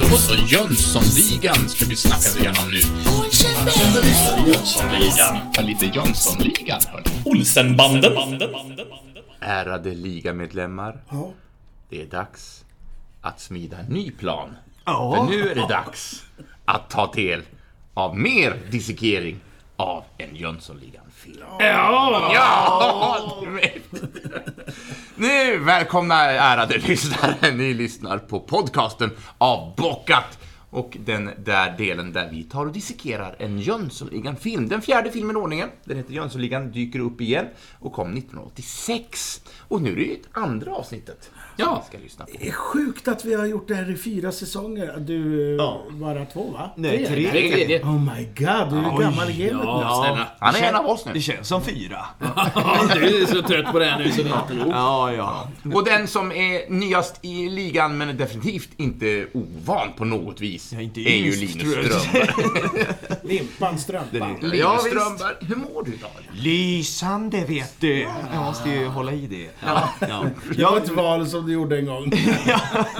Då så, Jönssonligan ska vi snacka igenom nu. Jönssonligan. Ja, lite Jönssonligan, hörni. Olsenbanden. Ärade ligamedlemmar, Ja. det är dags att smida en ny plan. För nu är det dags att ta del av mer dissekering av en Jönssonligan-film. Ja! vet. Nu, välkomna ärade lyssnare. Ni lyssnar på podcasten Avbockat. Och den där delen där vi tar och dissekerar en Jönssonligan-film. Den fjärde filmen i ordningen. Den heter Jönssonligan, dyker upp igen och kom 1986. Och nu är det ju andra avsnittet Ja. vi ska lyssna på. Det är sjukt att vi har gjort det här i fyra säsonger. Du, bara två va? Nej, tre. Det är tredje. Oh my god, du är gammal i gamet nu. Ja, snälla. Han är en av oss Det nu. känns som fyra. Ja, du är så trött på det här nu så det är inte nog. Ja, ja. Och den som är nyast i ligan, men är definitivt inte ovan på något vis, Ja, inte är ju yngst, Linus tror jag. Strömberg. Limpan, strumpan. Linus Ja, visst. Strömberg, hur mår du idag? Lysande vet du. Jag måste ju hålla i det. Ja, ja. Det var ett val som du gjorde en gång.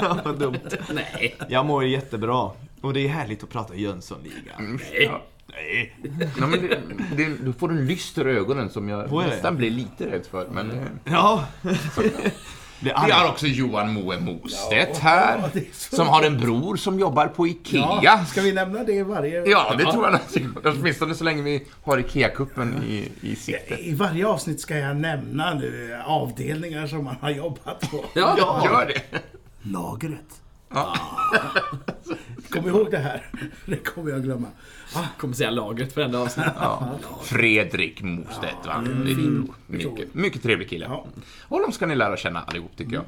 Vad dumt. Nej. Jag mår jättebra. Och det är härligt att prata Jönssonligan. Ja. Nej. Ja, men det, det, du får en lyster i ögonen som jag nästan blir lite rädd för. Men, Ja. Är vi har också Johan Moe Mostedt här, så som har en bror som jobbar på IKEA. Ja, ska vi nämna det i varje... Ja, det tror jag. Åtminstone så länge vi har IKEA-kuppen i, i sikte. I varje avsnitt ska jag nämna nu avdelningar som man har jobbat på. Ja. Ja, gör det. Lagret. Ja. Kom ihåg det här. Det kommer jag glömma. Ah, Kommer säga lagret för enda avsnitt. Ja. Fredrik Mostedt, va? Bror. Mycket, mycket trevlig kille. Ja. Honom ska ni lära känna allihop, tycker jag.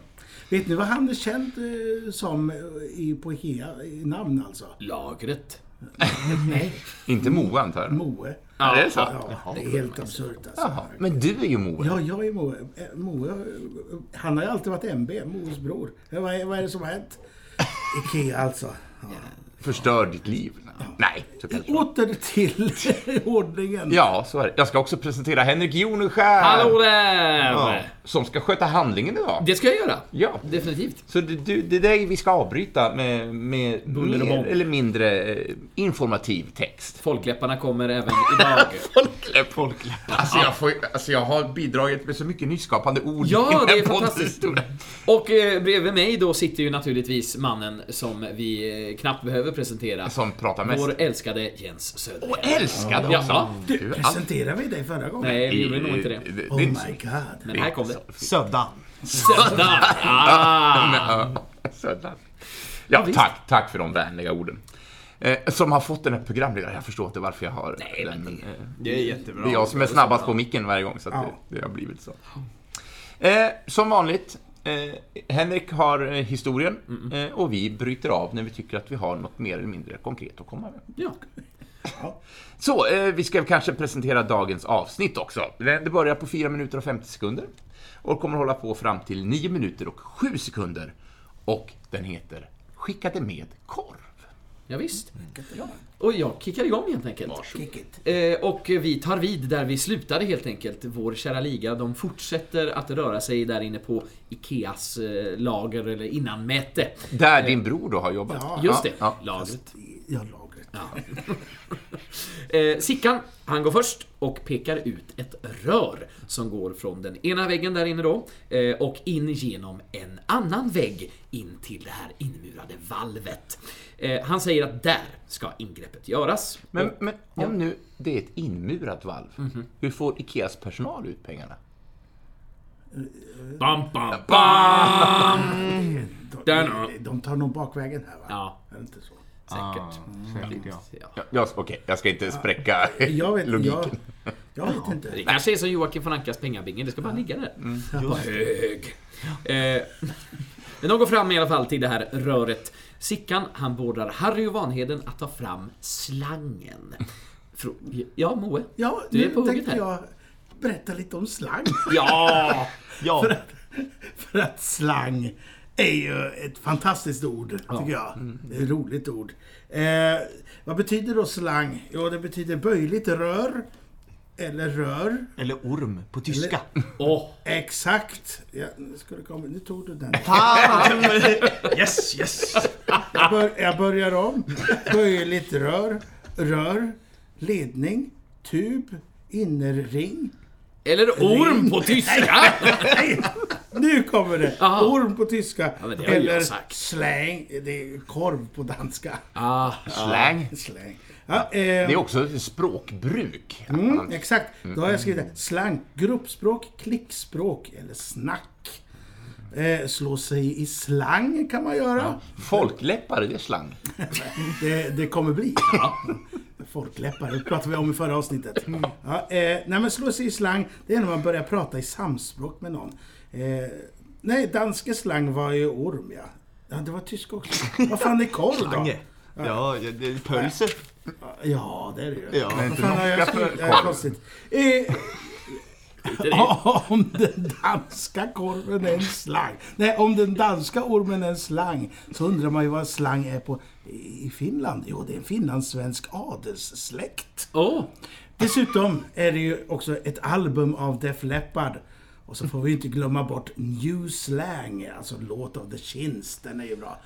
vet ni vad han är känd eh, som eh, i, på Ikea i namn alltså? Lagret. Nej, Inte Moe, antar jag? Moe. Ja, det är så? Ja, det är helt absurt alltså. Jaha, men du är ju Moe. Ja, jag är Moe. Eh, Moe. Han har ju alltid varit MB, Moes bror. Vad är, vad är det som har hänt? Ikea alltså. Ja. Förstör ditt liv. Nej. Åter till ordningen. Ja, så är det. Jag ska också presentera Henrik Joneskär. Hallå där! Ja, som ska sköta handlingen idag. Det ska jag göra. Ja. Definitivt. Så det, du- det är dig vi ska avbryta med, med Buller och mer eller mindre eh, informativ text. Folkläpparna kommer även idag. Folkläpp. Alltså, jag får, alltså jag har bidragit med så mycket nyskapande ord Ja, i den det här är podden. fantastiskt. Och eh, bredvid mig då sitter ju naturligtvis mannen som vi eh, knappt behöver presentera. Som pratar mest. Vår älskade Jens Södergren. Och älskade också. Ja. Du, allt- presenterade vi dig förra gången? Nej, vi gjorde nog inte det. Oh det my god. Men här kom det. Söddan. Södda! Ah. Ja, tack, tack för de vänliga orden. Eh, som har fått den här programledaren. Jag förstår inte varför jag har Nej, den. men eh, Det är jättebra. det är jag som är snabbast på micken varje gång, så att Ja. det, det har blivit så. Eh, som vanligt, eh, Henrik har eh, historien eh, och vi bryter av när vi tycker att vi har något mer eller mindre konkret att komma med. Ja. Så, eh, vi ska kanske presentera dagens avsnitt också. Det börjar på 4 minuter och 50 sekunder och kommer hålla på fram till 9 minuter och 7 sekunder. Och den heter Skickade med korv. Ja, visst. Och jag kickar igång helt enkelt. Eh, och vi tar vid där vi slutade helt enkelt. Vår kära liga, de fortsätter att röra sig där inne på Ikeas eh, lager eller innanmäte. Där din bror då har jobbat. Ja. Just det, Ja. lagret. Ja, lagret. Eh, Sickan, han går först och pekar ut ett rör som går från den ena väggen där inne då eh, och in genom en annan vägg in till det här inmurade valvet. Eh, han säger att där ska ingreppet göras. Men, Och- men om nu det är ett inmurat valv, hur får Ikeas personal ut pengarna? Bam, bam, bam! De, de tar nog bakvägen här va? Ja, Är det inte så? Säkert. Säkert, ja. Ja. Ja, jag, Okej, jag ska inte spräcka Jag vet, logiken. jag, jag vet inte. Det kanske är som Joakim von Ankas pengabinge, det ska bara ligga där. På hög. Eh, men de går fram i alla fall till det här röret. Sickan, han beordrar Harry och Vanheden att ta fram slangen. Frå- Ja, Moe? Ja, Du är nu på hugget tänkte här. jag berätta lite om slang. Ja! Ja, För att slang är ju ett fantastiskt ord, tycker jag. Det är ett roligt ord. Eh, vad betyder då slang? Jo, det betyder böjligt rör eller rör. Eller orm på tyska. Åh, Exakt. Ja, nu, ska det komma. nu tog du den. Fan! Yes, yes! Jag, bör, jag börjar om. Böjligt rör, rör, ledning, tub, innerring. eller orm på tyska! Nu kommer det! Aha. Orm på tyska. Ja, eller slang, det är korv på danska. Ah, Slang. Slang. Ja, eh, Det är också ett språkbruk. Mm, exakt. Då har jag skrivit det. slang, gruppspråk, klickspråk eller snack. Eh, slå sig i slang kan man göra. Folkläppar, det är slang. Det, det kommer bli. Folkläppar, det pratade vi om i förra avsnittet. Ja, eh, nej men slå sig i slang, det är när man börjar prata i samspråk med någon. Eh, nej, danske slang var ju orm ja. Ja, det var tysk också. Vad fan är korv då? Ja, ja, det är pölse. Ja, det är det ju. Ja. Vad inte fan jag norska skrivit? korv. konstigt. Eh, om den danska korven är en slang. Nej, om den danska ormen är en slang så undrar man ju vad slang är på i Finland. Jo, det är en finlandssvensk adelssläkt. Åh, Dessutom är det ju också ett album av Def Leppard. Och så får vi inte glömma bort New Slang, alltså låt av The Chins. Den är ju bra.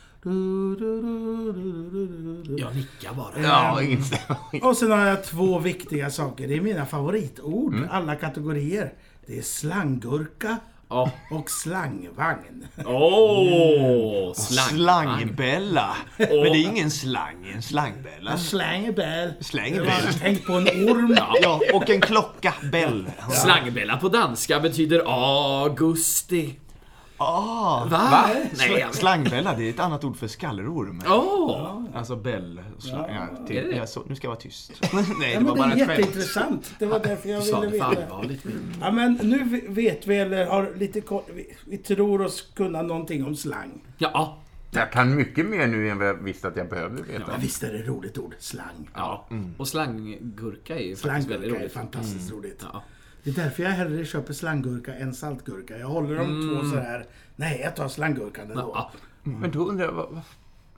jag nickar bara. Ja, instämmer. Och sen har jag två viktiga saker. Det är mina favoritord, alla kategorier. Det är slanggurka Ja. och slangvagn. Åh, slang. Slangbella. Men det är ingen slang, en slangbella. Slangebell. Slangebell. Tänk på en orm. Ja, och en klocka. Bell. Slangbella på danska betyder augusti. Ah, Va? Nej, jag vet. Slangbella, det är ett annat ord för skallerorm. Åh! Alltså bell. Slang, ja, Är till, det? ja, så, nu ska jag vara tyst. Nej, Ja, det var men det bara är ett skämt. jätteintressant. Det var därför jag ville veta. allvarligt. Ja, men nu vet vi, eller har lite koll. Vi, vi tror oss kunna någonting om slang. Ja, Jag kan mycket mer nu än vad jag visste att jag behövde veta. Ja, visst är det ett roligt ord. Slang. ja. Och slanggurka är ju faktiskt väldigt Slanggurka är roligt. fantastiskt roligt. Ja. Det är därför jag hellre köper slanggurka än saltgurka. Jag håller dem två så här. Nej, jag tar slanggurkan ändå. Ja. Men då undrar jag, vad, vad,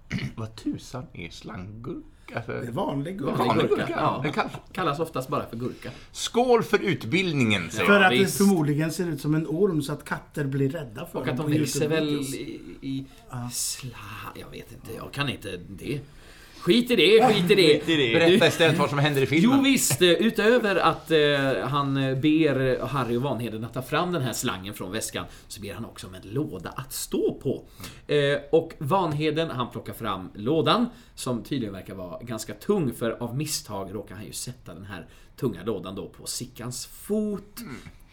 vad tusan är slanggurka? För... Det är vanlig gurka. Vanlig gurka, ja. Det kan... Kallas oftast bara för gurka. Skål för utbildningen, säger För jag. att det förmodligen ser ut som en orm så att katter blir rädda för Och dem att de växer väl i, i sla... Jag vet inte, jag kan inte det. Skit i det, skit i det. Skit i det. Berätta istället vad som händer i filmen. Jo visst, eh, utöver att eh, han eh, ber Harry och Vanheden att ta fram den här slangen från väskan så ber han också om en låda att stå på. Eh, och Vanheden han plockar fram lådan som tydligen verkar vara ganska tung för av misstag råkar han ju sätta den här tunga lådan då på Sickans fot.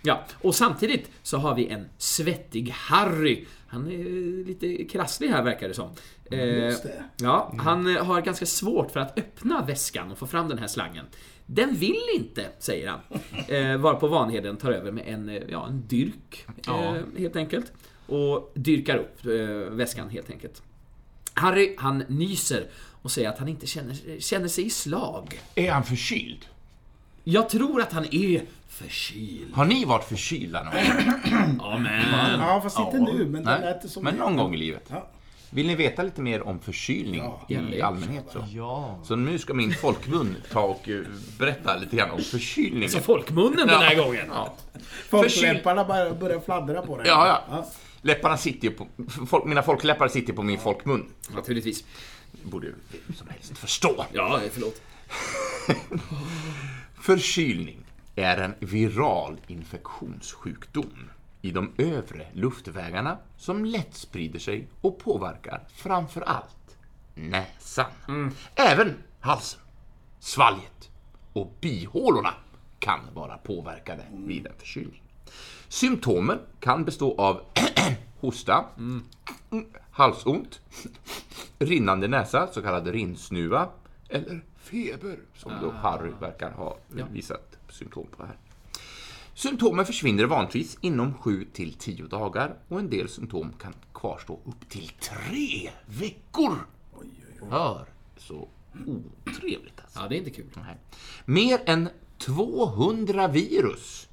Ja, och samtidigt så har vi en svettig Harry. Han är lite krasslig här verkar det som. Eh, Just det. Ja, han eh, har ganska svårt för att öppna väskan och få fram den här slangen. Den vill inte, säger han. Eh, varpå Vanheden tar över med en, eh, ja, en dyrk, eh, helt enkelt. Och dyrkar upp eh, väskan, helt enkelt. Harry, han nyser och säger att han inte känner, känner sig i slag. Är han förkyld? Jag tror att han är förkyld. Har ni varit förkylda någon gång? Ja, men... Ja, fast inte nu. Men det Nej, lät det som men det. någon gång i livet. Ja. Vill ni veta lite mer om förkylning i allmänhet? Så? Ja. så nu ska min folkmun ta och eh, berätta lite grann om förkylning. Så folkmunnen den här gången. Ja. Folkläpparna bara börjar fladdra på det. Ja, ja. Läpparna sitter ju på... Folk, mina folkläppar sitter på min folkmun. Naturligtvis. Det borde ju vem som helst förstå. Ja, förlåt. Förkylning är en viral infektionssjukdom i de övre luftvägarna som lätt sprider sig och påverkar framför allt näsan. Även halsen, svalget och bihålorna kan vara påverkade vid en förkylning. Symptomen kan bestå av hosta, halsont, rinnande näsa, så kallad rinnsnuva, eller feber, som då Harry verkar ha visat symptom på här. Symptomen försvinner vanligtvis inom 7 till 10 dagar och en del symptom kan kvarstå upp till 3 veckor. Hör, så otrevligt alltså. Ja, det är inte kul. Nej. Mer än 200 virus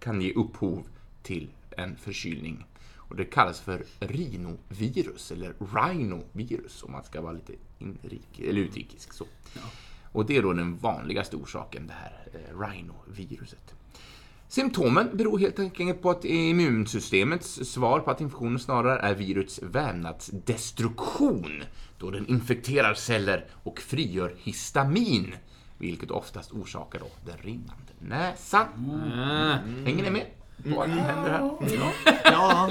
kan ge upphov till en förkylning. Och det kallas för rhinovirus, eller rhinovirus om man ska vara lite inrik, eller utrikisk. Så. Och det är då den vanligaste orsaken, det här eh, rhinoviruset. Symptomen beror helt enkelt på att immunsystemets svar på att infektionen snarare är virusets vävnadsdestruktion, då den infekterar celler och frigör histamin, vilket oftast orsakar då den rinnande näsan. Ah. Hänger ni med? på vad händer här? Ja.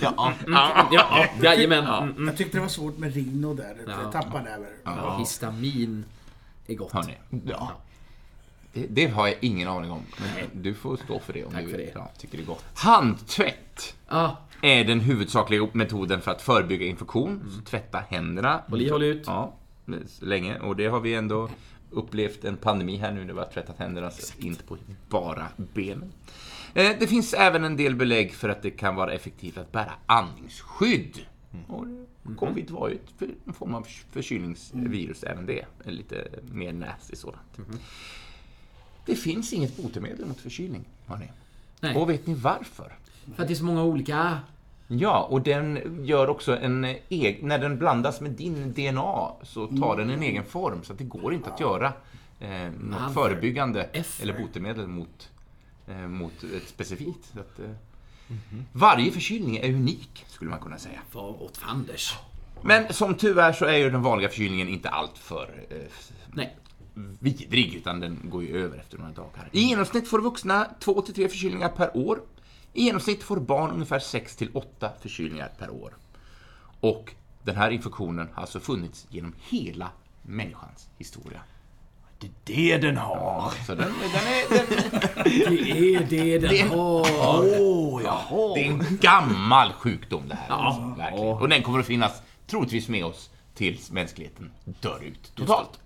Ja. ja. Ja, ja, jajamän. Mm, mm. Jag tyckte det var svårt med Rino där. Ja. Jag tappade över. Ja, histamin är gott. Hörni, ja. det, det har jag ingen aning om. Men du får stå för det om Tack du för det. Ja. Tycker det är gott. Handtvätt Ah, är den huvudsakliga metoden för att förebygga infektion. Så tvätta händerna. i, håll ut. Ja, länge. Och det har vi ändå upplevt en pandemi här nu när vi har tvättat händerna, så inte på bara benen. Eh, Det finns även en del belägg för att det kan vara effektivt att bära andningsskydd. Och covid var ju en form av förkylningsvirus, även det. Lite mer nasty sådant. Det finns inget botemedel mot förkylning, hörni. Nej. Och vet ni varför? För att det är så många olika... Ja, och den gör också en egen... När den blandas med din DNA så tar den en egen form, så att det går inte att göra eh, något förebyggande eller botemedel mot, eh, mot ett specifikt. Så att, eh, Varje förkylning är unik, skulle man kunna säga. Vad åt fanders? Men som tur är så är ju den vanliga förkylningen inte allt för eh, Nej. vidrig, utan den går ju över efter några dagar. I genomsnitt får vuxna 2-3 förkylningar per år. I genomsnitt får barn ungefär 6-8 förkylningar per år. Och den här infektionen har alltså funnits genom hela människans historia. Det är det den har. Så den, den är, den, Det är det den har. Åh, jaha. det är en gammal sjukdom det här. Ja. alltså, verkligen. Och den kommer att finnas troligtvis med oss tills mänskligheten dör ut totalt.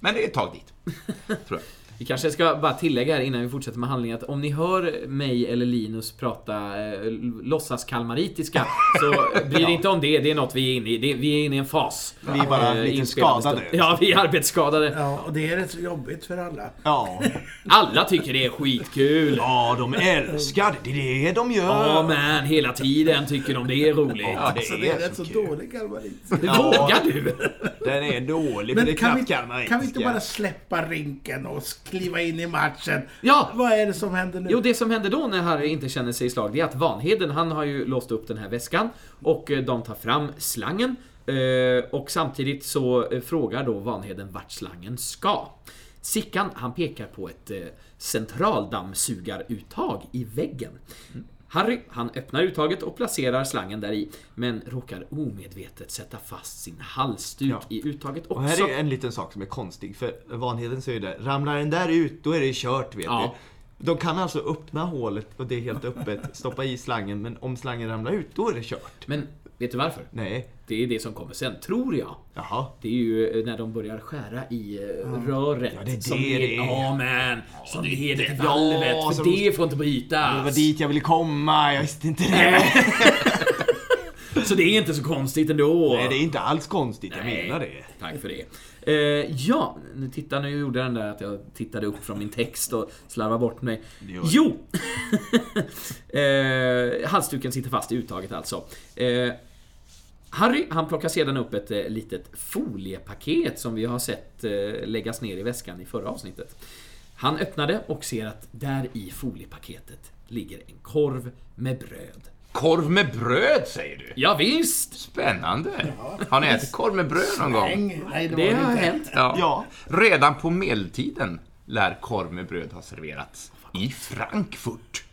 Men det är ett tag dit, tror jag. Vi kanske ska bara tillägga här innan vi fortsätter med handlingen att om ni hör mig eller Linus prata eh, låtsas kalmaritiska så bry er inte om det, det är något vi är inne i. Det, vi är inne i en fas. Vi är bara Eh, lite skadade. stund. Ja, vi är arbetsskadade. Ja, och det är rätt så jobbigt för alla. Ja. Alla tycker det är skitkul. ja, de älskar det. Det är det de gör. Ja, men hela tiden tycker de det är roligt. Ja, det Så det är är rätt så så dålig kalmarit. Vågar du? Den är dålig, för det Men är kan vi, knappt kalmaritiska. kan vi inte bara släppa rinken och kliva in i matchen? Ja. Vad är det som händer nu? Jo, det som händer då när Harry inte känner sig i slag, det är att Vanheden, han har ju låst upp den här väskan och eh, de tar fram slangen. eh, Och samtidigt så eh, frågar då Vanheden vart slangen ska. Sickan, han pekar på ett centraldammsugaruttag i väggen. Harry, han öppnar uttaget och placerar slangen där i, men råkar omedvetet sätta fast sin halsduk Ja. i uttaget Och också. här är en liten sak som är konstig, för Vanheden säger det. Ramlar den där ut, då är det kört, vet Ja. du. De kan alltså öppna hålet och det är helt öppet, stoppa i slangen, men om slangen ramlar ut, då är det kört. Men vet du varför? Nej. Det är det som kommer sen, tror jag. Jaha. Det är ju eh, när de börjar skära i eh, röret. Ja, det är det som det är. Ja, men. Som leder till Ja, valvet. För som- det får inte Det brytas. var dit jag ville komma, jag visste inte det. Så det är inte så konstigt ändå. Nej, det är inte alls konstigt, jag Nej. menar det. Tack för det. Eh, ja, nu titta nu gjorde den där att jag tittade upp från min text och slarvade bort mig. Det Jo! eh, halsduken sitter fast i uttaget alltså. Eh, Harry, han plockar sedan upp ett eh, litet foliepaket som vi har sett eh, läggas ner i väskan i förra avsnittet. Han öppnade och ser att där i foliepaketet ligger en korv med bröd. Korv med bröd, säger du? Ja, visst! Spännande! Har ni ätit korv med bröd någon gång? Nej, det, Det har inte. hänt. Ja. Ja. Redan på medeltiden lär korv med bröd ha serverats i Frankfurt.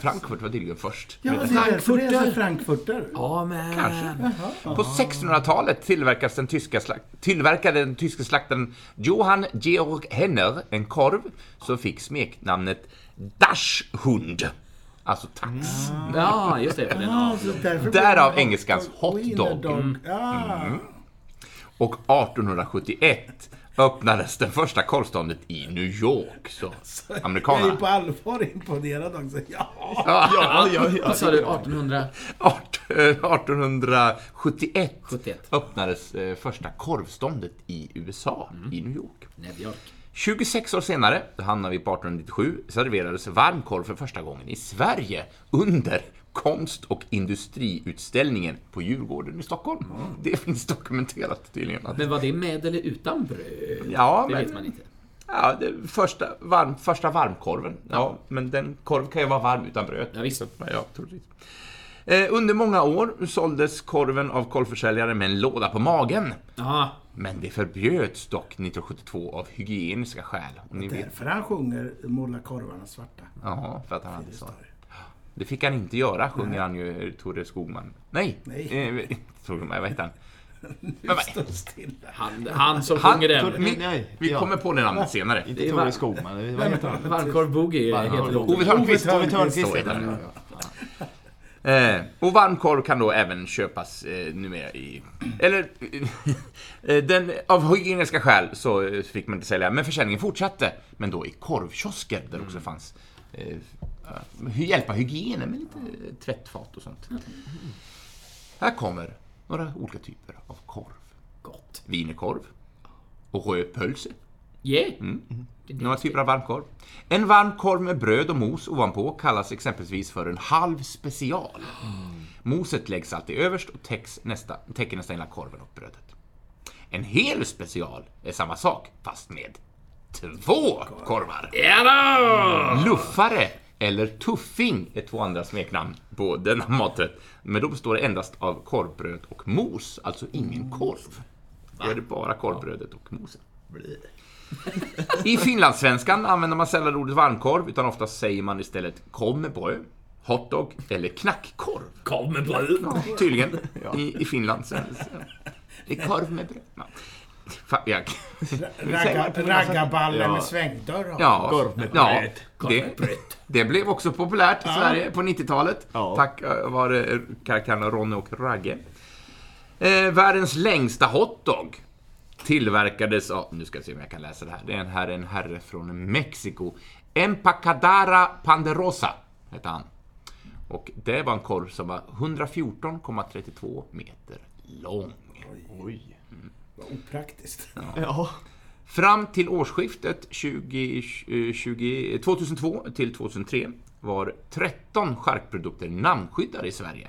Frankfurt var tydligen först. Ja, det är därför det är så Frankfurter. frankfurter. Ja, men... Kanske. På 1600-talet tillverkas den tyska slakt, tillverkade den tyske slaktaren Johann Georg Henner en korv som fick smeknamnet Dachshund. Alltså tax. Ja, just det. Ja, därför Därav engelskans hot Wiener dog. Ja. Och 1871 öppnades det första korvståndet i New York. Så Jag är på allvar imponerad också. Ja. Ja, ja, ja. Vad sa du? 1800? 1871 71. öppnades eh, första korvståndet i USA, i New York. New York. 26 år senare, då hamnar vi på 1897, serverades varmkorv för första gången i Sverige under konst och industriutställningen på Djurgården i Stockholm. Det finns dokumenterat tydligen. Men var det med eller utan bröd? Ja, det men- vet man inte. Ja, det första, varm, första varmkorven. Ja, men den korv kan ju vara varm utan bröd. Ja, visst. Ja. Eh, under många år såldes korven av korvförsäljare med en låda på magen. Ja, Men det förbjöds dock 1972 av hygieniska skäl. Och ni vet, Därför han sjunger Måla korvarna svarta. ja, för att han hade så. Det fick han inte göra, sjunger han ju, Tore Skogman. Nej, Nej. Eh, Tore, vad heter han? Men Nu står stilla. han, han som Han- sjunger den. Vi, Nej, vi ja. kommer på det namnet senare. Inte Det Tore Skogman? Varmkorv Boogie heter låten. Ove Thörnqvist. Eh, och varmkorv kan då även köpas eh, numera i... Eller... eh, den, av hygieniska skäl så eh, fick man inte sälja, men försäljningen fortsatte. Men då i korvkiosker där också fanns... Eh, hjälpa hygienen med lite eh, tvättfat och sånt. Här kommer några olika typer av korv. Gott. Wienerkorv. Och rödpölse. Yeah. Mm. Några typer av varmkorv. En varm korv med bröd och mos ovanpå kallas exempelvis för en halv special. Moset läggs alltid överst och täcks nästa, täcker nästan hela korven och brödet. En hel special är samma sak, fast med två korvar. Ja! Luffare eller tuffing är två andra smeknamn på denna maträtt. Men då består det endast av korvbröd och mos, alltså ingen korv. Då är det bara korvbrödet och mosen. I finlandssvenskan använder man sällan ordet varmkorv, utan ofta säger man istället kom med bröd, hotdog eller knackkorv. Kom med bröd. Tydligen, i, i Finland. Så. Det är korv med bröd. Jag- Ragga, Ja. med svängdörr. Ja, Korv med ja det, det blev också populärt i Sverige på 90-talet. Ja. Tack eh, vare karaktärerna Ronny och Ragge. Eh, världens längsta hotdog tillverkades av, nu ska jag se om jag kan läsa det här, det är en herre, en herre från Mexiko. Empacadara Panderosa hette han. Och det var en korv som var 114,32 meter lång. Oj. Opraktiskt. Ja. Fram till årsskiftet 20, 20, 2002 till 2003 var 13 charkprodukter namnskyddade i Sverige.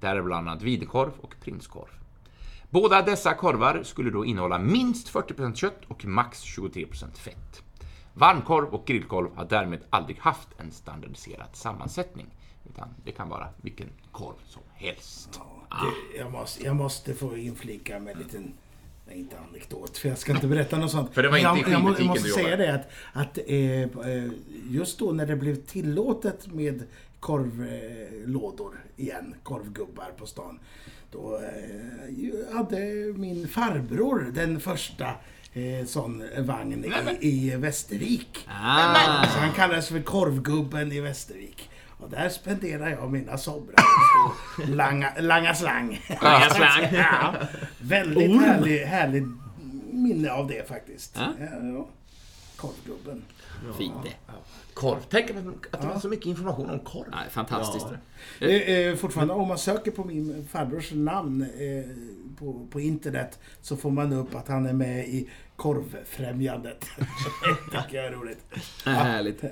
Där är bland annat wienerkorv och prinskorv. Båda dessa korvar skulle då innehålla minst 40% kött och max 23% fett. Varmkorv och grillkorv har därmed aldrig haft en standardiserad sammansättning. Utan det kan vara vilken korv som helst. Det, jag, måste, jag måste få inflika med en liten, nej inte anekdot, för jag ska inte berätta något sånt. För det var inte jag, i jag, jag måste säga det att, att eh, eh, just då när det blev tillåtet med korvlådor igen, korvgubbar på stan. Då eh, hade min farbror den första eh, sån vagn i, i Västervik. Ah. Så han kallades för korvgubben i Västervik. Och där spenderar jag mina somrar. Langa, langa slang. Langa slang. ja. Väldigt härlig, härlig minne av det faktiskt. Ja. Ja. Korvgubben. Fint det. Korv. Tänk att att det var så mycket information om korv. Nej, fantastiskt. Eh, eh, fortfarande, om man söker på min farbrors namn eh, på, på internet så får man upp att han är med i Korvfrämjandet. det tycker jag är roligt. Ja. Härligt.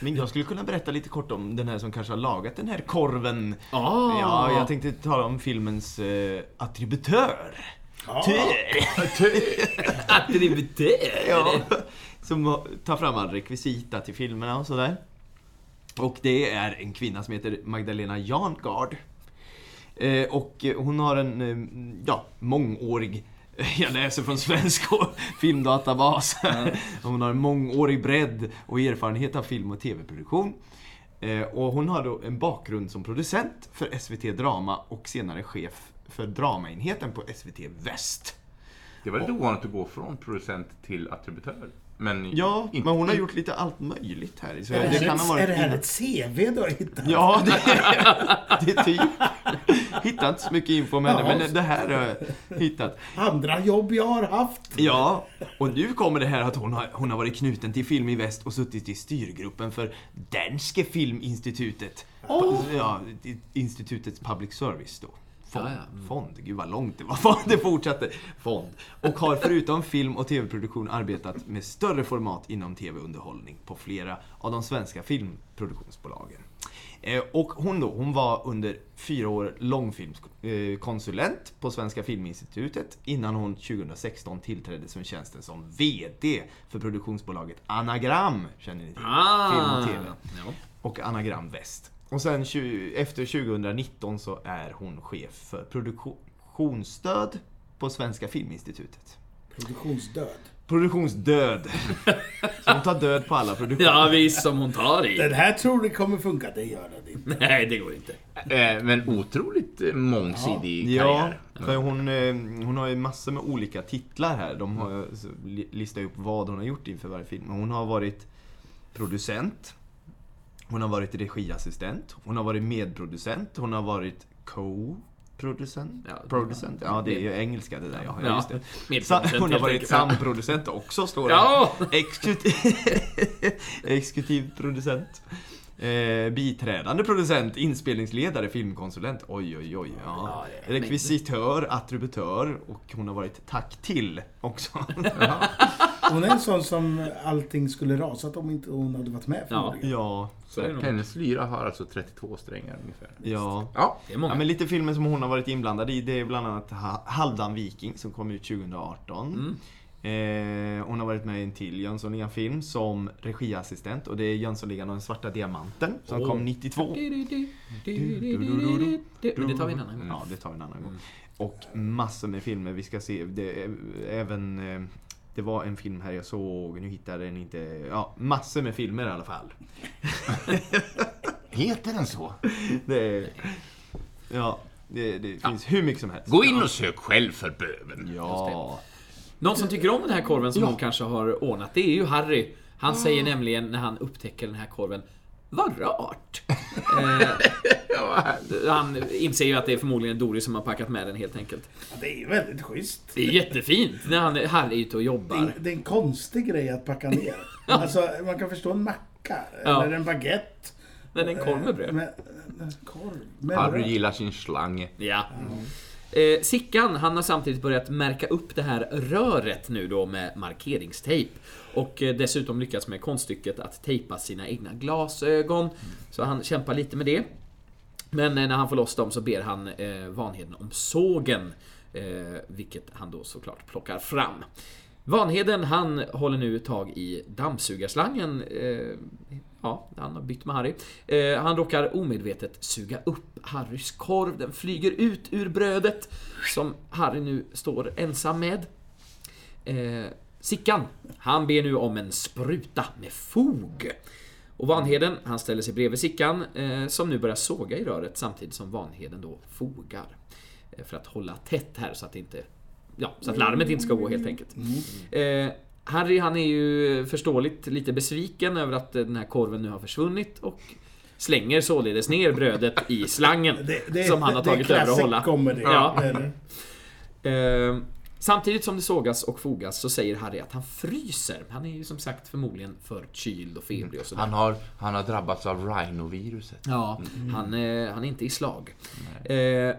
Men jag skulle kunna berätta lite kort om den här som kanske har lagat den här korven. Ah. Ja, jag tänkte tala om filmens eh, attributör. Ja. Attributör. Ja, som tar fram all rekvisita till filmerna och sådär. Och det är en kvinna som heter Magdalena Jarngard. Eh, och hon har en, eh, ja, mångårig jag läser från Svensk filmdatabas. Hon har en mångårig bredd och erfarenhet av film och TV-produktion. Eh, Och hon har då en bakgrund som producent för SVT Drama och senare chef för dramaenheten på SVT Väst. Det var lite ovanligt att gå från producent till attributör. Men, Ja, inte- men hon har gjort lite allt möjligt här i Är det, Sverige. här ett, är det här ett CV du har hittat? Ja, det är, det är typ. Hittat inte så mycket info om henne, Ja. men det här har jag hittat. Andra jobb jag har haft. Ja, och nu kommer det här att hon har, hon har varit knuten till Film i Väst och suttit i styrgruppen för Danske Filminstitutet. Ja, i- institutets public service då. Fond, Ja, ja. Mm. fond, gud vad långt det var. Det fortsatte. Fond. Och har förutom film och tv-produktion arbetat med större format inom tv-underhållning på flera av de svenska filmproduktionsbolagen. Eh, Och hon då, hon var under fyra år långfilmskonsulent på Svenska Filminstitutet innan hon 2016 tillträdde som tjänsten som VD för produktionsbolaget Anagram. Känner ni till? Film och TV. Ja. Och Anagram Väst. Och sen efter 2019 så är hon chef för produktionsstöd på Svenska Filminstitutet. Produktionsdöd. Produktionsdöd. Så hon tar död på alla produktioner. ja, visst som hon tar i. Den här tror du kommer funka, det gör den inte. Nej, det går inte. Eh, Men otroligt eh, mångsidig Ja, karriär. för hon, eh, hon har ju massor med olika titlar här. De har listat upp vad hon har gjort inför varje film. Hon har varit producent. Hon har varit regiassistent. Hon har varit medproducent. Hon har varit co-producent. Ja, producent. Ja, det är ju engelska det där. Ja, ja, just det. Sa- Hon har varit samproducent också, står det. Ja! Exekutiv, exekutiv producent. Eh, biträdande producent, inspelningsledare, filmkonsulent. Oj, oj, oj. Ja. Rekvisitör, attributör och hon har varit tack till också. Hon är en sån som allting skulle rasat om inte hon hade varit med Ja. förmodligen. ja, Så är det nog. Hennes lyra har alltså 32 strängar ungefär. ja. Ja, Det är många. Ja, men lite filmer som hon har varit inblandad i, det är bland annat Ha- Halvdan Viking som kom ut 2018. Mm. Eh, hon har varit med i en till Jönssonligan-film som regiassistent och det är Jönssonligan och den svarta diamanten som Åh. kom 92. Men det tar vi en annan gång. Ja, det tar vi en annan gång. Mm. Och massor med filmer vi ska se. Det är även... eh, Det var en film här jag såg, nu hittar jag den inte. Ja, massor med filmer i alla fall. heter den så? Det är, Ja, det, det finns hur mycket som helst. Gå in och sök själv för böven. Ja. Någon som tycker om den här korven som hon kanske har ordnat, det är ju Harry. Han säger nämligen när han upptäcker den här korven vad rart! eh, han inser ju att det är förmodligen Doris som har packat med den helt enkelt. Ja, det är ju väldigt schysst. Det är jättefint när han, Harry är ute och Det jobbar. är, det är en konstig grej att packa ner. Alltså, man kan förstå en macka, Ja. eller en baguette. Men en korv med bröd. Korv med Harry bröd. gillar sin slang. Ja. Eh, Sickan, han har samtidigt börjat märka upp det här röret nu då med markeringstejp. Och eh, dessutom lyckats med konststycket att tejpa sina egna glasögon. Så han kämpar lite med det. Men eh, när han får loss dem så ber han eh, Vanheden om sågen. Eh, vilket han då såklart plockar fram. Vanheden han håller nu tag i dammsugarslangen. Eh, ja, han har bytt med Harry. Eh, han råkar omedvetet suga upp Harrys korv. Den flyger ut ur brödet. Som Harry nu står ensam med. Eh, Sickan, han ber nu om en spruta med fog. Och Vanheden, han ställer sig bredvid Sickan eh, som nu börjar såga i röret samtidigt som Vanheden då fogar. Eh, för att hålla tätt här så att inte... Ja, så att larmet inte ska gå helt enkelt. Eh, Harry han är ju förståeligt lite besviken över att den här korven nu har försvunnit och slänger således ner brödet i slangen Det, det, som han har tagit över att hålla. comedy. Ja. Eller? Eh, samtidigt som det sågas och fogas så säger Harry att han fryser. Han är ju som sagt förmodligen förkyld och febrig och sådär. Han har, han har drabbats av rhinoviruset. Ja, han, eh, han är inte i slag. Eh,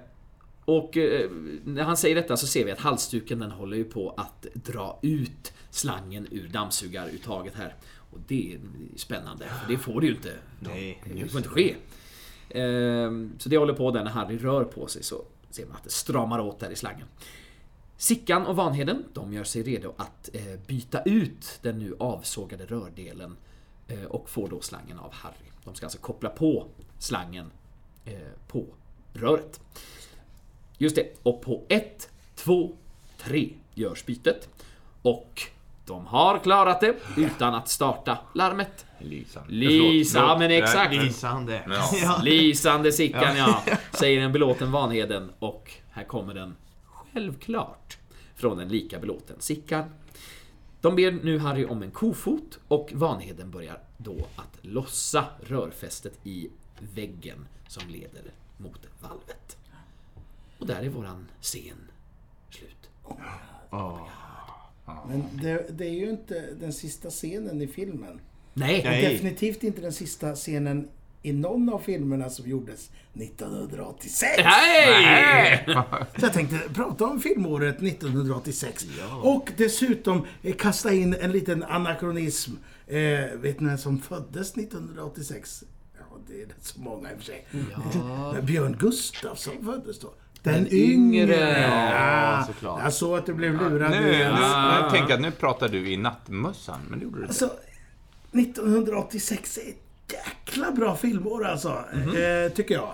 och eh, när han säger detta så ser vi att halsduken den håller ju på att dra ut slangen ur dammsugaruttaget här. Och det är spännande, för det får det ju inte. Nej, Det får inte ske. Eh, så det håller på där när Harry rör på sig så ser man att det stramar åt där i slangen. Sickan och Vanheden, de gör sig redo att eh, byta ut den nu avsågade rördelen eh, och får då slangen av Harry. De ska alltså koppla på slangen eh, på röret. Just det, och på ett, två, tre görs bytet. Och de har klarat det utan att starta larmet. Lysande. Lisa, Förlåt, men exakt. Lysande. Ja. Lysande Sickan ja, säger en belåten Vanheden och här kommer den självklart från en lika belåten Sickan. De ber nu Harry om en kofot och Vanheden börjar då att lossa rörfästet i väggen som leder mot valvet. Och där är våran scen slut. Men det, det är ju inte den sista scenen i filmen. Nej! Och definitivt inte den sista scenen i någon av filmerna som gjordes 1986. Nej! Så jag tänkte prata om filmåret 1986. Och dessutom eh, kasta in en liten anakronism. Eh, vet ni vem som föddes 1986? Ja, det är rätt så många i och för sig. Ja. Björn Gustafsson föddes då. Den, yngre! Ja, såklart. Jag såg att du blev lurad. Nu, nu, Ja. jag tänker att nu pratar du i nattmössan, men det gjorde du. Alltså, 1986 är ett jäkla bra filmår alltså. Eh, tycker jag.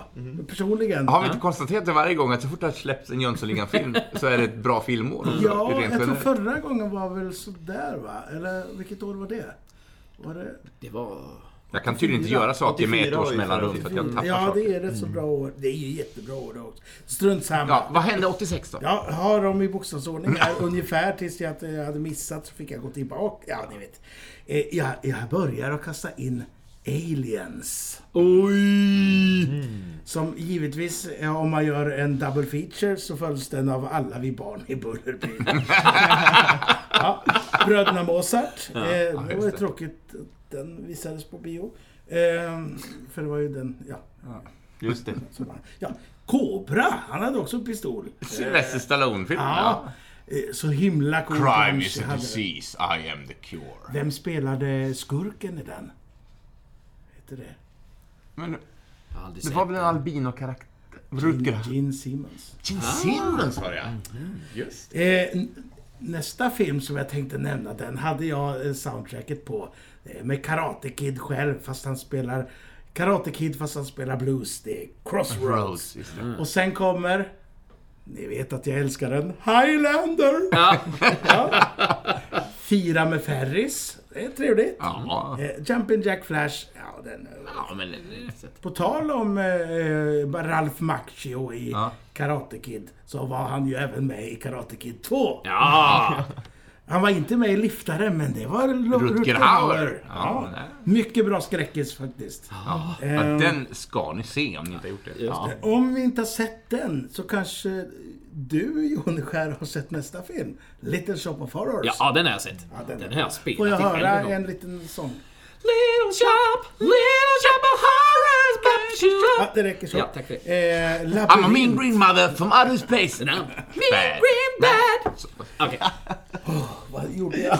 Personligen. Har vi inte konstaterat det varje gång att så fort det har släppts en Jönssonligan-film så är det ett bra filmår? Ja, jag tror generellt. förra gången var väl sådär va? Eller vilket år var det? Var det... Det var... Jag kan tydligen inte göra saker med ett 84 års mellanrum för att jag tappar Ja, saker. det är rätt så bra år. Det är ju jättebra år det också. Strunt samma. Ja, vad hände 86 då? Jag har dem i bokstavsordning här, ungefär tills jag att jag hade missat så fick jag gå tillbaka. Ja, ni vet. Eh, jag, jag börjar att kasta in Aliens. Oj! Som givetvis, om man gör en double feature så följs den av Alla vi barn i Bullerbyn. ja, Bröderna Mozart. eh, det var ju det. tråkigt att den visades på bio. Eh, för det var ju den, ja. Just det. ja. Cobra, han hade också pistol. Sylvester Stallone-film? Ja. Eh, Så himla cool Crime is a disease, I am the cure. Vem spelade skurken i den? Hette det? Men det sett var väl en den. albino-karaktär? Rutger Gene Simmons. Gene Simmons var det ja. Just Eh, n- nästa film som jag tänkte nämna, den hade jag eh, soundtracket på. Eh, med Karate Kid själv, fast han spelar Karate Kid fast han spelar blues. Det är Crossroads. Och sen kommer, ni vet att jag älskar den, Highlander! Ja. Ja. Fira med Ferris. Det är trevligt. Ja. Eh, Jumpin' Jack Flash. Ja, den, ja, men... på tal om eh, Ralph Macchio i Ja. Karate Kid så var han ju även med i Karate Kid 2. Ja! Han var inte med i Liftaren, men det var Lo- Rutger Hauer. Ja. Ja. Mycket bra skräckis faktiskt. Ja, Ehm. den ska ni se om ni inte har gjort det. Det. Om vi inte har sett den så kanske du, Joneskär, har sett nästa film? Little Shop of Horrors. Ja, den har jag sett. Ja, den den har jag spelat Får jag höra en liten sång? Little shop, little shop of horrors, but you Ja, det räcker så. Ja, tack för det. Eh, I'm a mean green mother from outer space. Mean Bad. green bad! Okej, Vad gjorde jag?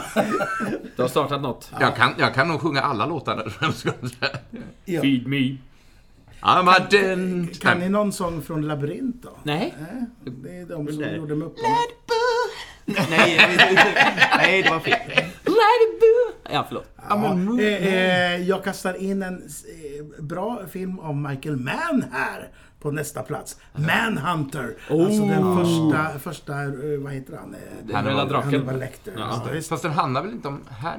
du har startat något. Jag kan, jag kan nog sjunga alla låtar. Feed me. I'm a dent. Kan ni någon sång från Labyrint då? Nej. Nej, det är de som där. gjorde med upp. Nej. Nej, det var fel. Ja, förlåt. Ja, eh, eh, jag kastar in en eh, bra film av Michael Mann här på nästa plats. Manhunter. Alltså den första, första, eh, vad heter han? Den röda draken. Hannibal Lecter. Ja. Ja, visst. Fast den handlar väl inte om här?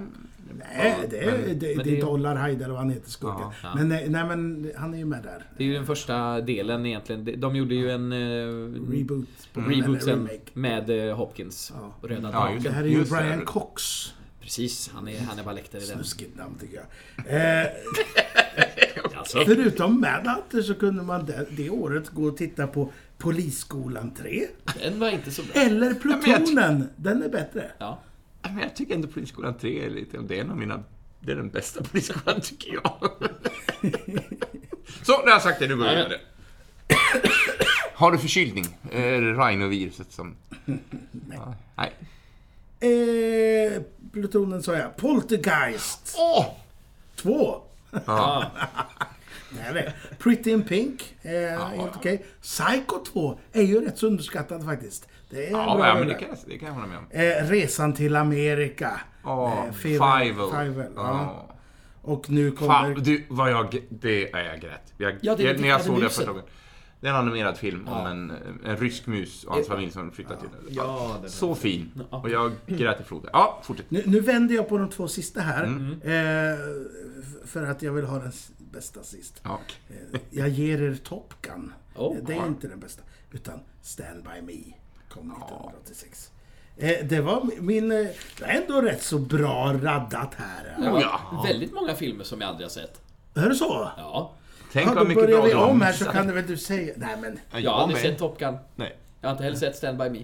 Nej, det, är- det, det, men är det- Dollar Hyde eller vad han heter, skurken. Ja. Men, nej, nej, men han är ju med där. Det är ju den första delen egentligen. De- De gjorde ju en eh, Reboot. den, reboot sen med eh, Hopkins. Ja. Och Röda Ja, Det här är ju Just det. Brian Cox. Precis, han är Hannibal Lecter i den. Snuskigt namn tycker jag. Eh, Alltså. förutom Manhunter så kunde man det, det året gå och titta på Polisskolan 3. Den var inte så bra. Eller Plutonen. Den är bättre. Ja. Men jag tycker ändå Polisskolan 3 är lite... Det är av mina... Det är den bästa polisskolan tycker jag. Så, nu har jag sagt det. Nu börjar det. Har du förkylning? Är det rhinoviruset som... Ja, nej. Eh, Plutonen sa jag. Poltergeist Åh! 2. Ja. Nej, nej. Pretty in Pink. Eh, helt okej. Psycho 2 är ju rätt så underskattad faktiskt. Det är Ja, bra ja men det kan, det kan jag hålla med om. Eh, Resan till Amerika. Åh, Eh, Fivel. Fivel, ja. Åh. Och nu kommer... Fan, du, vad jag... Det är jag grät. Jag, Ja, det jag, när jag såg det första gången. Det är en animerad film om en, en rysk mus och hans Ja. familj som flyttat till Ja, Så fin. Ja. Och jag grät i floden. Ja, fortsätt. Nu, nu vänder jag på de två sista här. Mm. Eh, för att jag vill ha den bästa sist. Ja. Eh, jag ger er Top Gun. Oh. Eh, det är inte den bästa. Utan Stand By Me. Kom 1986. Eh, det var min... Eh, det är ändå rätt så bra raddat här. Det Ja. var ja. väldigt många filmer som jag aldrig har sett. Är det så? Ja. Tänk Ja, vad då mycket börjar bra vi du har om här så missat. kan det väl du säga... Nej men... Jag har aldrig med. sett Top Gun. Nej. Jag har inte heller sett Stand By Me.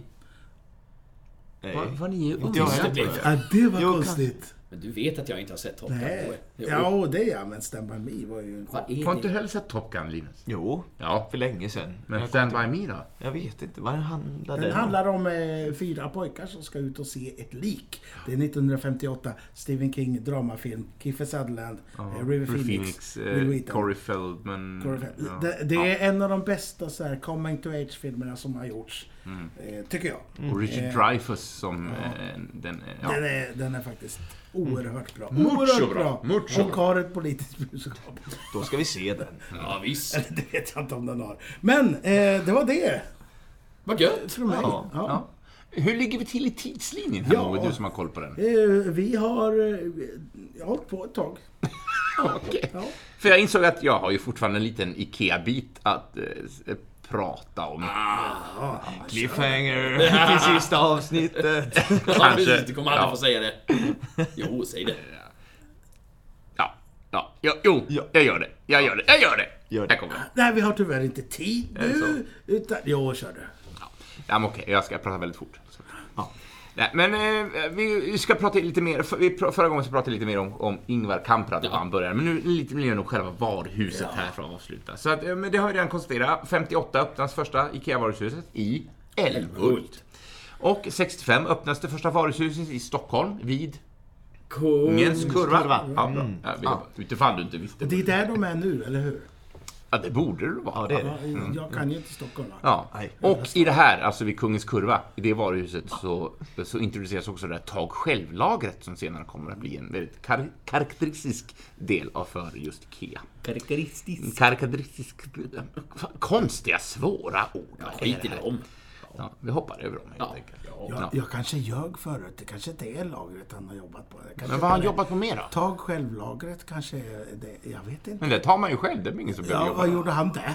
Nej. Vad, vad ni är Inte jag unga heller. på. Ja, det var Jo, kan- konstigt. Men du vet att jag inte har sett Top Gun? Nej. Ja, det ja, men Stand By Me var ju en Vad är Har inte det? heller sett Top Gun, Linus? Jo, Ja. för länge sedan. Men jag, Stand By Me då? jag vet inte, vad handlar Den den om? handlar om eh, fyra pojkar som ska ut och se ett lik. Det är 1958, Stephen King dramafilm, Kiefer Sutherland, eh, River Phoenix, Phoenix, Will eh, Wheaton. Corey Feldman. Corey Feldman. ja. Det, det är en av de bästa så här, coming to age-filmerna som har gjorts. Mm. Eh, tycker jag. Och Richard Eh, Dreyfuss som eh, den... eh, Ja. Den, är, den är faktiskt oerhört bra. Mucho oerhört bra, mucho Och har ett politiskt budskap. Då ska vi se den. Ja, visst. Eller det vet jag inte om den har. Men eh, det var det. Vad gött. Från mig. Ja, Ja. Ja. Hur ligger vi till i tidslinjen här, Ja. Moe, du som har koll på den? Eh, vi har eh, jag har hållit på ett tag. Okej. Ja. För jag insåg att jag har ju fortfarande en liten IKEA-bit att eh, prata om. Cliffhanger till sista avsnittet. Ja, precis. Du kommer aldrig Ja. få säga det. Jo, säg det. Ja, ja, ja, jo, Ja. jag gör det. Jag gör det. Jag gör det. Gör det. Jag kommer. Nej, vi har tyvärr inte tid nu. Utan, jo, kör du. Ja, men okej, jag ska prata väldigt fort. Så. Ja. Nej, men eh, vi ska prata lite mer. För, vi, förra gången så pratade vi lite mer om, om Ingvar Kamprad och Ja. han började. Men nu lite mer om själva varuhuset här för att avsluta. Så att, eh, men det har jag redan konstaterat. 58 öppnas första IKEA-varuhuset i Älmhult. Och 65 öppnas det första varuhuset i Stockholm vid Kungens kurva. Ja, bra. Ja, vi- Ja. Utifall du inte visste. Det är där de är nu, eller hur? Ja, det borde det vara. Ja, det är det. Jag kan ju inte Stockholm. Ja. Nej. Och i det här, alltså vid Kungens Kurva, i det varuhuset så, så introduceras också det här tag själv-lagret som senare kommer att bli en väldigt kar- karaktäristisk del av för just IKEA. Karaktäristiskt. Karaktäristisk... Konstiga, svåra ord. Ja, skit i det här? dem. Ja, vi hoppar över dem helt Ja. enkelt. Jag, Ja. jag kanske ljög förut. Det kanske inte är lagret han har jobbat på. Men vad har han jobbat på mer då? Tag själv-lagret kanske det. Jag vet inte. Men det tar man ju själv, det är ingen som behöver Ja, jobba. vad gjorde han där?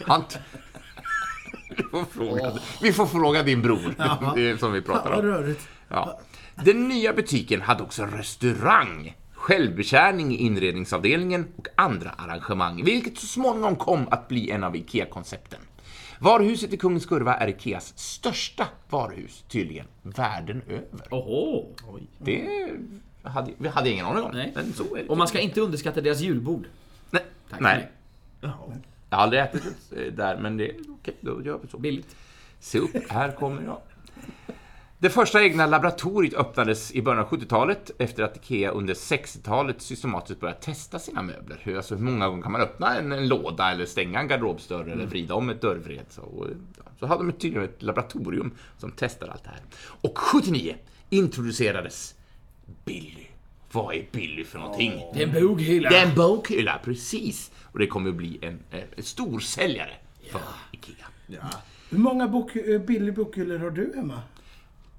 Han vi, får fråga, vi får fråga din bror, Ja. det är som vi pratar om. rörigt. Ja. Den nya butiken hade också restaurang, självbetjäning i inredningsavdelningen och andra arrangemang, vilket så småningom kom att bli en av IKEA-koncepten. Varuhuset i Kungens Kurva är IKEAs största varuhus, tydligen, världen över. Oho. Det hade, vi hade ingen aning om, Nej. men så är det. Och man ska inte underskatta deras julbord. Nej. Tack Nej. Jag har aldrig ätit det där, men det är okej, då gör vi så. Billigt. Se upp, här kommer jag. Det första egna laboratoriet öppnades i början av 70-talet efter att IKEA under 60-talet systematiskt började testa sina möbler. Hur, alltså, hur många gånger kan man öppna en, en låda eller stänga en garderobsdörr eller vrida om ett dörrvred. Så, och, ja, så hade de tydligen ett laboratorium som testade allt det här. Och 79 introducerades Billy. Vad är Billy för någonting? Det är en boghylla. Det är en bokhylla, precis. Och det kommer att bli en, eh, en stor säljare för IKEA. Hur många bok, eh, billig bokhyllor har du hemma?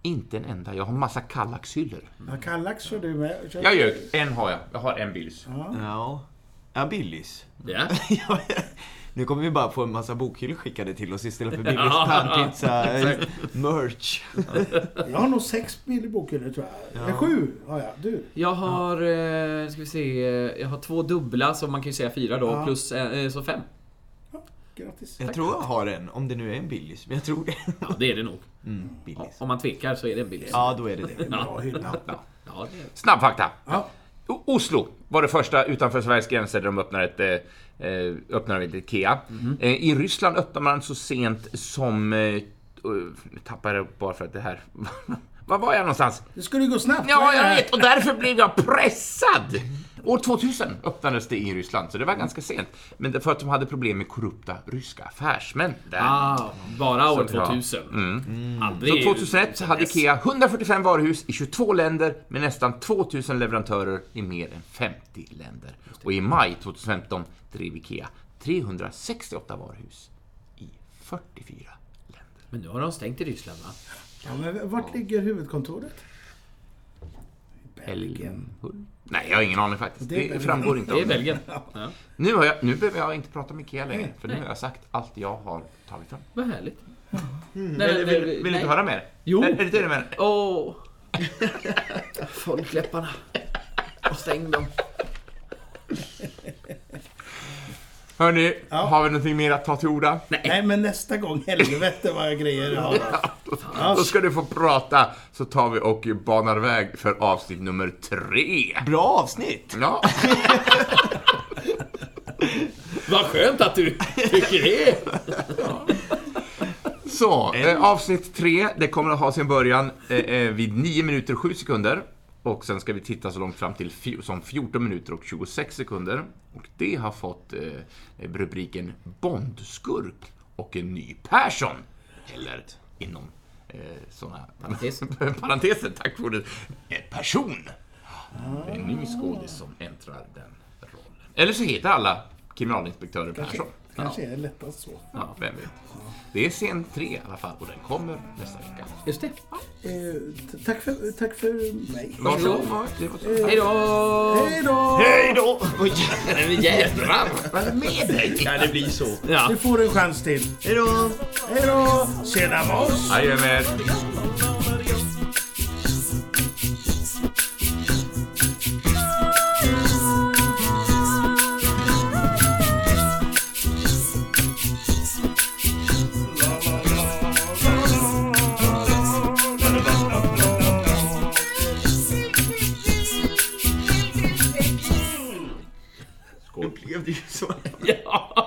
Inte en enda. Jag har massa Kallax-hyllor. Ja, Kallax kör du med. Jag ljög. En har jag. Jag har en Billys. Ja. Ja, Billys. Ja. Ja, nu kommer vi bara få en massa bokhyllor skickade till oss istället för Billys Ja, pannpizza exakt. merch. Jag har nog sex bokhyllor tror jag. Eller sju har jag. Du? Jag har, eh, ska vi se, eh, jag har två dubbla, så man kan ju säga fyra då, Ja. plus eh, så fem. Grattis. Jag tror jag har en, om det nu är en Billys. Men jag tror det. Ja, det är det nog. Mm, Billys. Om man tvekar så är det en billig. Ja, då är det det. Bra hylla. Ja, ja, det är. Snabb fakta. Ja. Oslo var det första utanför Sveriges gränser där de öppnade ett, eh, eh, öppnade ett IKEA. Eh, I Ryssland öppnade man så sent som... Eh, nu tappade jag bara för att det här... Var var jag någonstans? Det skulle ju gå snabbt. Ja, jag vet! Och därför blev jag pressad! År 2000 öppnades det i Ryssland, så det var ganska sent. Men det för att de hade problem med korrupta ryska affärsmän där. Ah, bara år Så bra. 2000. Aldrig... Så 2001 så hade IKEA 145 varuhus i 22 länder med nästan 2000 leverantörer i mer än 50 länder. Och i maj 2015 drev IKEA 368 varuhus i 44 länder. Men nu har de stängt i Ryssland va? Ja, men vart ligger huvudkontoret? Belgien. Älmhult? Nej, jag har ingen aning faktiskt. Det Det, framgår inte. Det är Belgien. Ja. Nu, har jag, nu behöver jag inte prata med IKEA längre, för nu har jag sagt allt jag har tagit fram. Vad härligt. Vill, Nej, vill, men- vill, du inte höra mer? Jo. Är, är det menar? Åh! Folkläpparna. Och stäng dem. Hörni, har vi någonting mer att ta till orda? Nej, men nästa gång, helvete vad grejer jag har. Då ska du få prata, så tar vi och banar väg för avsnitt nummer tre. Bra avsnitt! Ja, Vad skönt att du tycker det! så, eh, avsnitt tre, det kommer att ha sin början eh, eh, vid 9 minuter 7 sekunder. Och sen ska vi titta så långt fram till som 14 minuter och 26 sekunder. Och det har fått eh, rubriken Bondskurk och en ny Persson. Eller inom eh, sådana Parentes. parenteser, tack för ordet, eh, person. Det är en ny skådis som äntrar den rollen. Eller så heter alla kriminalinspektörer Persson. Kanske är det lättast så. Ja, vem vet. Det är scen tre i alla fall och den kommer nästa vecka. Just det. Eh, tack, för, tack för mig. Varsågod. Hej då! Hej då! Hej då! Oj, Jädrar! Vad är det med dig? ja, det blir så. Ja. Du får en chans till. Hej då! Hej då! Tjena boss! Jajamän. Gav det ju så. ja.